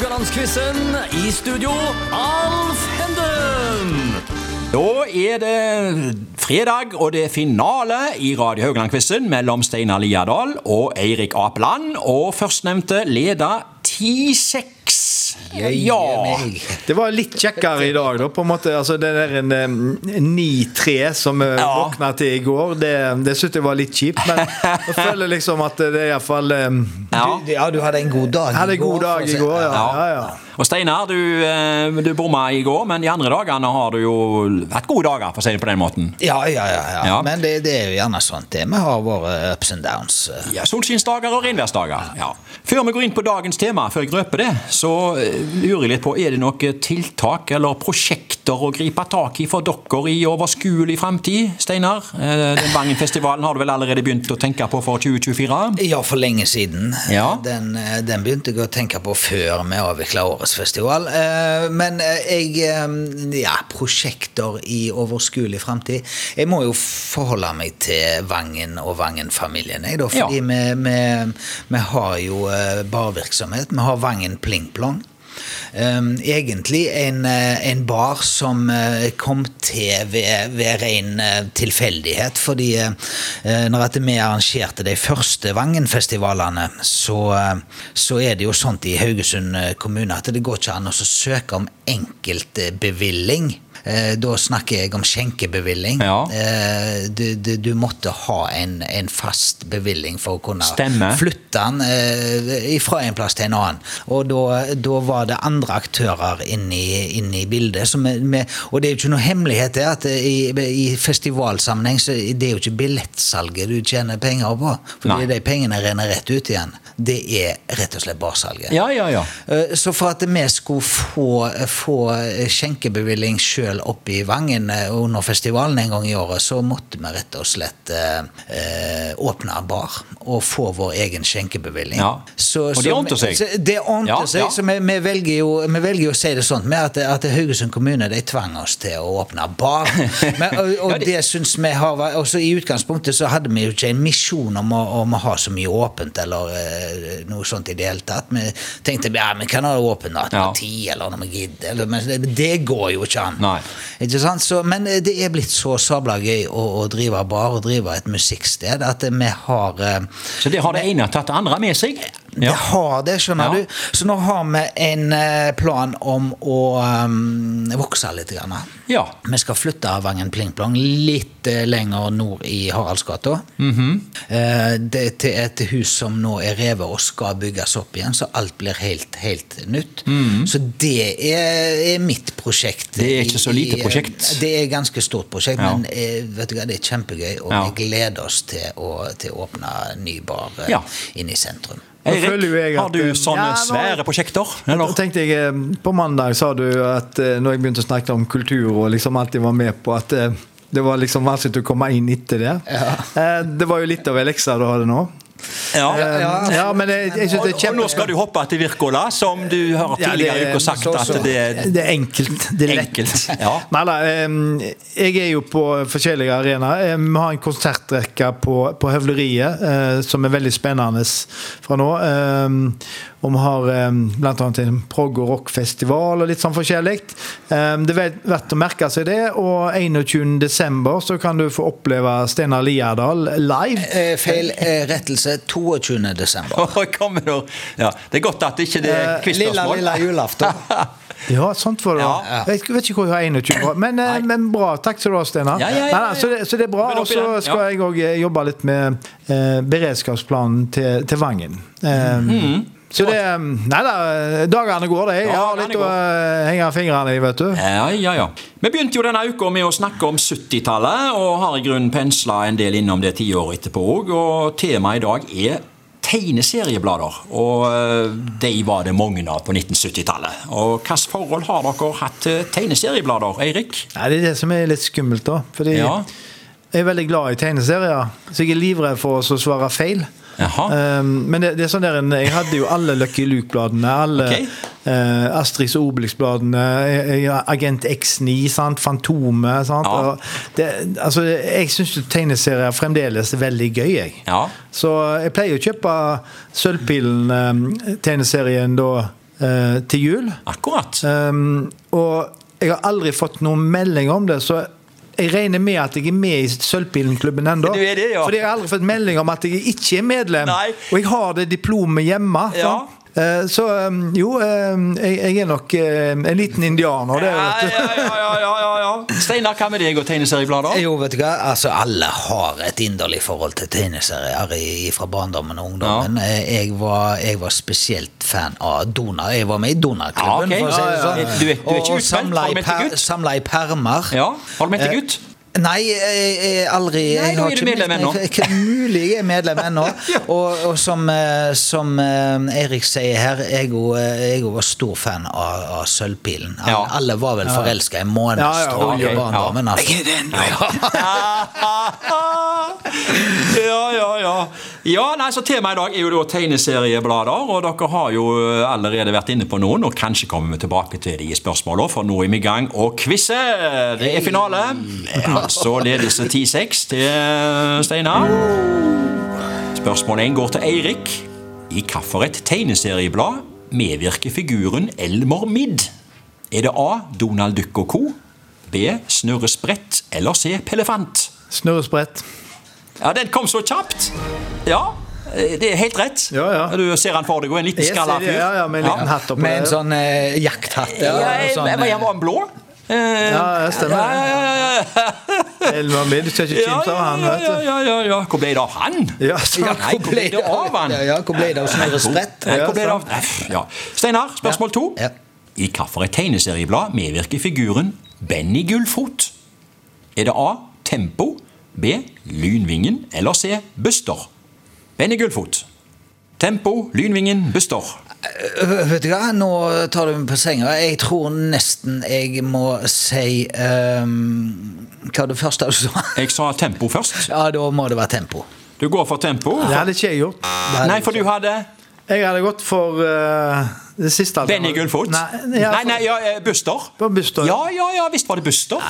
Haugalandsquizen. I studio, Alf Henden. Da er det fredag, og det er finale i Radio Haugland-quizen mellom Steinar Liadal og Eirik Apeland. Og førstnevnte leder 10-6. Ja. Det var litt kjekkere i dag, da. på en måte, altså Det der en, eh, 9-3 som vi Ja. våkna til i går, det, det syntes jeg var litt kjipt. Men jeg føler liksom at det er iallfall um, Ja. Du, ja, du hadde en god dag i går. Hadde en god dag i går, ja. Ja. ja, ja. Og Steinar, du, eh, du bomma i går, men de andre dagene har du jo hatt gode dager, for å si det på den måten. Ja, ja, ja. ja. Ja. Men det, det er jo gjerne sånn det vi har våre ups and downs. Ja, Solskinnsdager og regnværsdager. Ja. Før vi går inn på dagens tema, før jeg røper det, så eh, lurer jeg litt på, er det noen tiltak eller prosjekter å gripe tak i for dere i overskuelig framtid, Steinar? Eh, Den Vangen-festivalen har du vel allerede begynt å tenke på for 2024? Ja, for lenge siden. Ja. Den, eh, den begynte jeg å tenke på før vi avvikla årets festival. Eh, Men eh, jeg eh, Ja, prosjekter i overskuelig framtid. Jeg må jo forholde meg til Vangen og Vangen-familien, jeg, da. Fordi Ja. vi, vi, vi har jo eh, barvirksomhet. Vi har Vangen Pling-Plong. Um, egentlig en, eh, en bar som eh, kom til ved, ved ren eh, tilfeldighet. Fordi når vi arrangerte de første Vangen-festivalene, så, så er det jo sånt i Haugesund kommune at det går ikke an å søke om enkeltbevilling. Eh, Da snakker jeg om skjenkebevilling. Ja. Eh, Du, du, du måtte ha en, en fast bevilling for å kunne Stemme. flytte den eh, fra en plass til en annen. Og da, da var det andre aktører inne i, bildet. Som er med, og det er jo ikke noe hemmelighet det at i, i festivalsammenheng så det er jo ikke billettsalget du tjener penger på. Nei. Fordi de pengene renner rett ut igjen. Det er rett og slett barsalget. Ja, ja, ja. Så for at vi skulle få, få skjenkebevilling sjøl oppe i Vangen eh, under festivalen en gang i året, så måtte vi rett og slett eh, åpne åpne bar og få vår egen skjenkebevilling. Ja. Og det ordnet seg. så Det ordnet Ja, seg, ja. så vi, vi, velger jo, vi velger jo å si det sånn med at, at Haugesund kommune de tvang oss til å åpne bar. Men, og, og Ja, det- det syns vi har vært også I utgangspunktet så hadde vi jo ikke en misjon om å, om å ha så mye åpent eller eh, noe sånt i det hele tatt. Vi tenkte ja, vi kan ha åpent da, vi Ja. ti eller når vi gidder. Men det, det går jo ikke an. Nei. Så, men eh, det er blitt så sabla gøy å, å drive bar og drive et musikksted at vi har eh, Så det har det ene tatt det andre med seg? Det har det, skjønner Ja. du. Så nå har vi en eh, plan om å um, vokse litt. Grann. Ja. Vi skal flytte Vangen Plingplong litt eh, lenger nord i Haraldsgata. Eh, det er til et hus som nå er revet og skal bygges opp igjen, så alt blir helt, helt nytt. Så det er, er mitt prosjekt. Det er ikke så lite i- prosjekt. Det er et ganske stort prosjekt, Ja. men vet du hva, det er kjempegøy, og Ja. vi gleder oss til å, til å åpne ny bar Ja. inne i sentrum. Eirik, har du eh, sånne ja, nå- svære prosjekter? Eller? tenkte jeg, eh, På mandag sa du at eh, når jeg begynte å snakke om kultur og liksom alltid var med på at det var liksom vanskelig å komme inn etter det. Ja. Det var jo litt av en lekse du hadde nå. Ja. ja, Ja, men jeg, jeg synes Og, det er og kjempe... nå skal du hoppe til Wirkola, som du har tidligere i uka sagt så- så- at det Det er enkelt. Det er lett. Enkelt, ja. Nei da, eh, jeg er jo på forskjellige arenaer. Eh, Vi har en konsertrekke på, på Høvleriet eh, som er veldig spennende fra nå. Eh, Og vi har bl.a. en prog- og rockfestival og litt sånn forskjellig. Eh, Det er verdt å merke seg det. Og 21. desember så kan du få oppleve Steinar Liadal live. Eh, feil eh, rettelse 22. desember. Det ja. Det er godt at ikke det er Eh, lilla, lilla julaften. Ja, sånt var det. Ja. Jeg vet, ikke hvor jeg har 21 år. Men, eh, men bra. Takk skal du ha, Steinar. Ja, ja, ja, Nei, nei, ja. Så, det, så det er bra. Og så skal ja. jeg òg jobbe litt med eh, beredskapsplanen til, til Vangen. Eh, Så det Nei da, dagene går, det. Jeg har. Litt å eh, henge fingrene i, vet du. Ja, ja, ja. Vi begynte jo denne uka med å snakke om 70-tallet, og har i grunnen pensla en del innom det tiåret etterpå òg. Og temaet i dag er tegneserieblader. Og eh, de var det mange av på 1970-tallet. Og hvilket forhold har dere hatt til tegneserieblader, Eirik? Nei, Det er det som er litt skummelt, da. Fordi Ja. jeg er veldig glad i tegneserier, så jeg er livredd for å svare feil. Um, men det, det er sånn der, jeg hadde jo alle Lucky Luke-bladene. Alle okay. uh, Astrid og Obelix-bladene. eh, eh, Agent X9, sant? Fantomet. Sant? Ja. Det, altså, jeg syns tegneserier fremdeles er veldig gøy. Jeg. Ja. Så jeg pleier å kjøpe Sølvpilen-tegneserien da eh, til jul. Akkurat. Um, og jeg har aldri fått noen melding om det, så jeg regner med at jeg er med i Sølvpilen-klubben ennå. Ja. For jeg har aldri fått melding om at jeg ikke er medlem. Nei. Og jeg har det diplomet hjemme. Ja. sant? Eh, Så jo, jeg, er nok eh, en liten indianer. Det, Ja, vet du. ja, ja, ja, ja, ja. Steinar, hva med deg og tegneserieblader? Jo, vet du hva, altså alle har et inderlig forhold til tegneserier fra barndommen og ungdommen. Ja. Jeg, var, jeg var spesielt fan av Donar. Jeg var med i Donarklubben, Ja, okay. for å si det Ja, sånn. ja, ja. Du er- du er ikke utmeldt? Har du med meldt deg ut? samla i permer. Ja, Har du meldt deg ut? Nei, jeg er aldri Nei, jeg har er du ikke medlem ennå. mulig jeg er medlem ennå. Og, og som, eh, som eh, Eirik sier her, jeg òg jeg var stor fan av, av Sølvpilen. Alle, Ja. alle var vel forelska i månestrålen Ja, ja, okay. barndommen. ja. Altså. Er ja, ja, ja. Ja, nei, så Temaet i dag er jo da tegneserieblader, og dere har jo allerede vært inne på noen. Og kanskje kommer vi tilbake til de spørsmålene, for nå er vi i gang og quize! Det er finale. Altså ledelse 10-6 til Steinar. Spørsmål 1 går til Eirik. I hvilket tegneserieblad medvirker figuren Elmer Midd? Er det A. Donald Duck og co., B. Snurre Sprett eller C. Pellefant? Snurresprett. Ja, den kom så kjapt! Ja, eh, det er helt rett. Ja, ja. Du ser han for deg, en liten skalla fyr. ja, ja, med en liten hatt oppå Med en sånn eh, jakthatt. Ja, eller jeg, sånn, jeg, jeg eh, var en blå. Eh, Ja, det stemmer. Ja, ja, ja, ja. Elmer Midd, du skal ikke kimse av han, vet du. ja, ja, ja. Hvor ble det av han? Ja, Ja, nei, hvor ble det av han? Ja, ja, hvor ble det av Snorre Sprett? Steinar, spørsmål to. Ja. I hvilket tegneserieblad medvirker figuren Benny Gullfot? Er det A. Tempo, B. Lynvingen eller C. Buster? Benny Gullfot. Tempo, Lynvingen, Buster. Øh, Vet du hva, nå tar du meg på senga. Jeg tror nesten jeg må si um, Hva var det første du sa? Jeg sa tempo først. Ja, da må det være tempo. Du går for tempo. det hadde ikke jeg gjort. Nei, for du hadde Jeg hadde gått for eh, det siste. Benny Gullfot? Nei, ja, nei, nei ja, eh, Buster. Buster. Ja, ja, ja, visst var det Buster.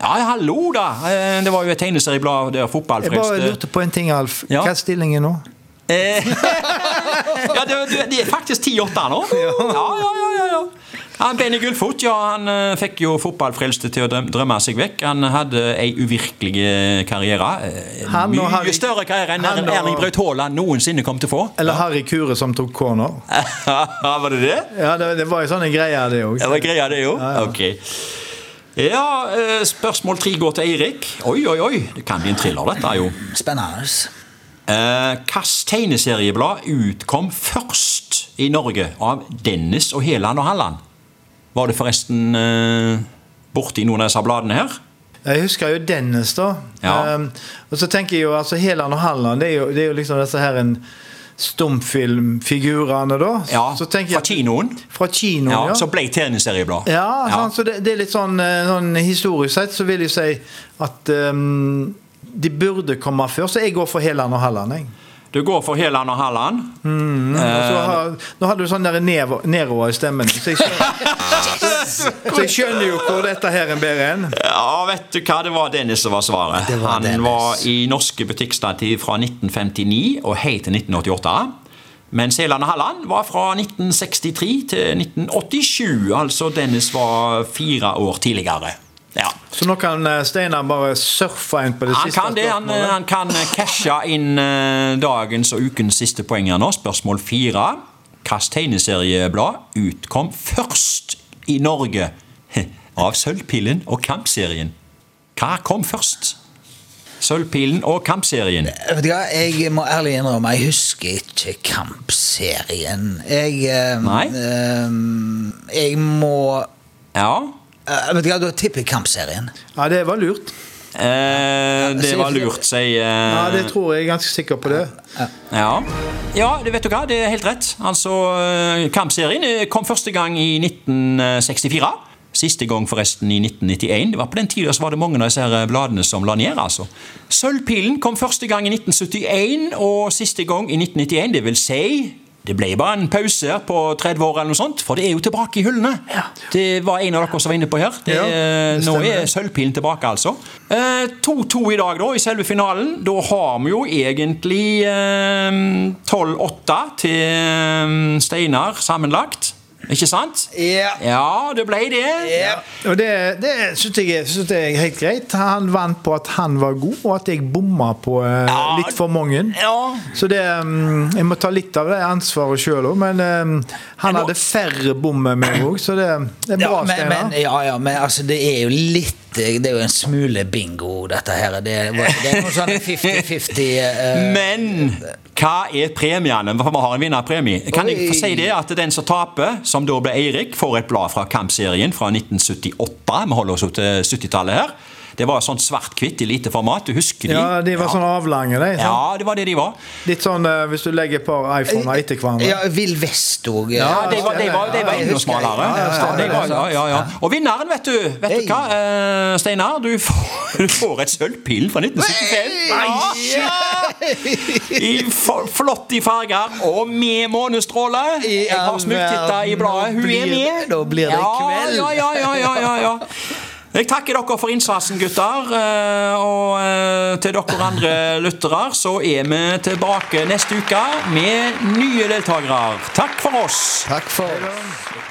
Ja, hallo, da. Eh, Det var jo et tegneserieblad der Jeg bare lurte på en ting, Alf. Ja. Hva er stillingen nå? Eh, ja, det, det, det er faktisk 10-8 nå. Ja, ja, ja, ja, ja. Han Benny Gullfot ja, han eh, fikk jo fotballfrelste til å drømme seg vekk. Han hadde ei uvirkelig eh, karriere. Eh, Han Mye Harry- større karriere enn han og- Erling Braut Haaland noensinne kom til å få. Eller Harry Kure som tok corner? var det det? Ja, det, det var jo sånne greier, det òg. Det var greia, det jo. Ok. Ja, eh, spørsmål tre går til Eirik. Oi, oi, oi. Det kan bli en thriller, dette, jo. Spennende. Eh, Hvilket tegneserieblad utkom først i Norge av Dennis og Heland og Halland? Var det forresten eh, borti noen av disse bladene her? Jeg husker jo Dennis, da. Ja. Um, og så tenker jeg jo altså Heland og Halland, det er jo, det er jo liksom disse her en stumfilmfigurene, da. Ja, så tenker Fra kinoen? Fra kinoen, Ja, ja. Så ble tegneserieblad. Ja, sant, så det, det er litt sånn, eh, sånn Historisk sett så vil jeg si at um, de burde komme før, så jeg går for Heland og Halland. Jeg. Du går for Heland og Halland. Mm, har, nå hadde du sånn der nedover i stemmen, så jeg, skjønner, så jeg skjønner jo hvor dette her er bedre enn. Ja, vet du hva? Det var Dennis som var svaret. Var Han Dennis. var i norske butikkstativ fra 1959 og helt til 1988. Mens Heland og Halland var fra 1963 til 1987. Altså Dennis var fire år tidligere. Ja. Så nå kan eh, Steinar bare surfe inn på det Han siste kan det. Han, han kan cashe inn eh, dagens og ukens siste poeng her nå. Spørsmål fire. Hvilket tegneserieblad utkom først i Norge av Sølvpilen og Kampserien? Hva kom først? Sølvpilen og Kampserien. Vet du hva, Jeg må ærlig innrømme, jeg husker ikke Kampserien. Jeg eh, Nei? eh, Jeg må Ja. Eh, Vet du hva, da tipper jeg Kampserien. Ja, det var lurt. Eh, det var lurt, sier eh, Ja, det tror jeg. Jeg er ganske sikker på det. Ja. ja, det vet du hva, det er helt rett. Altså, eh, Kampserien eh, kom første gang i 1964. Siste gang forresten i 1991. Det var På den tida var det mange av disse her bladene som la ned. altså. Sølvpilen kom første gang i 1971, og siste gang i 1991. Det vil si det ble bare en pause på 30 år, eller noe sånt, for det er jo tilbake i hyllene. Det var en av dere som var inne på her. Det, Ja, det nå er Sølvpilen tilbake, altså. Eh, 2-2 i dag, da, i selve finalen. Da har vi jo egentlig eh, 12-8 til eh, Steinar sammenlagt. Ikke sant? Ja. Ja, det ble det. Ja. Og det, det syns jeg, synes jeg er helt greit. Han vant på at han var god, og at jeg bomma på eh, Ja. litt for mange. Ja. Så det, mm, jeg må ta litt av det ansvaret sjøl òg, men mm, han nå- hadde færre bom enn meg òg, så det, det er Ja, bra, men, Steinar. ja, ja, men altså, det er jo litt Det er jo en smule bingo, dette her. Det, det er noe sånn 50-50 uh, Men hva er premiene? For vi har en vinnerpremie. Kan jeg få si det at den som taper, som da ble Eirik, får et blad fra Kampserien fra 1978. Vi holder oss jo til 70-tallet her. Det var sånn svart-hvitt i lite format. Du husker de? Ja, de var sånn avlange, de. sant? Ja, det var det de var. Litt sånn eh, hvis du legger et par iPhoner etter hverandre. Ja, Vill Vest òg. Ja, de var, de var, de var jeg enda smalere. ja, ja, Ja, de var, ja, ja, ja. Og vinneren, vet du vet du hva, uh, Steinar? Du får, du får et sølvpil fra 1975. Ja. I flott i farger og med månestråle. Jeg har smugtitta i bladet. Hun er med. Da blir det kveld. Ja, ja, ja, ja, ja, ja. Jeg takker dere for innsatsen, gutter. eh, Og eh, til dere andre lyttere så er vi tilbake neste uke med nye deltakere. Takk for oss. Takk for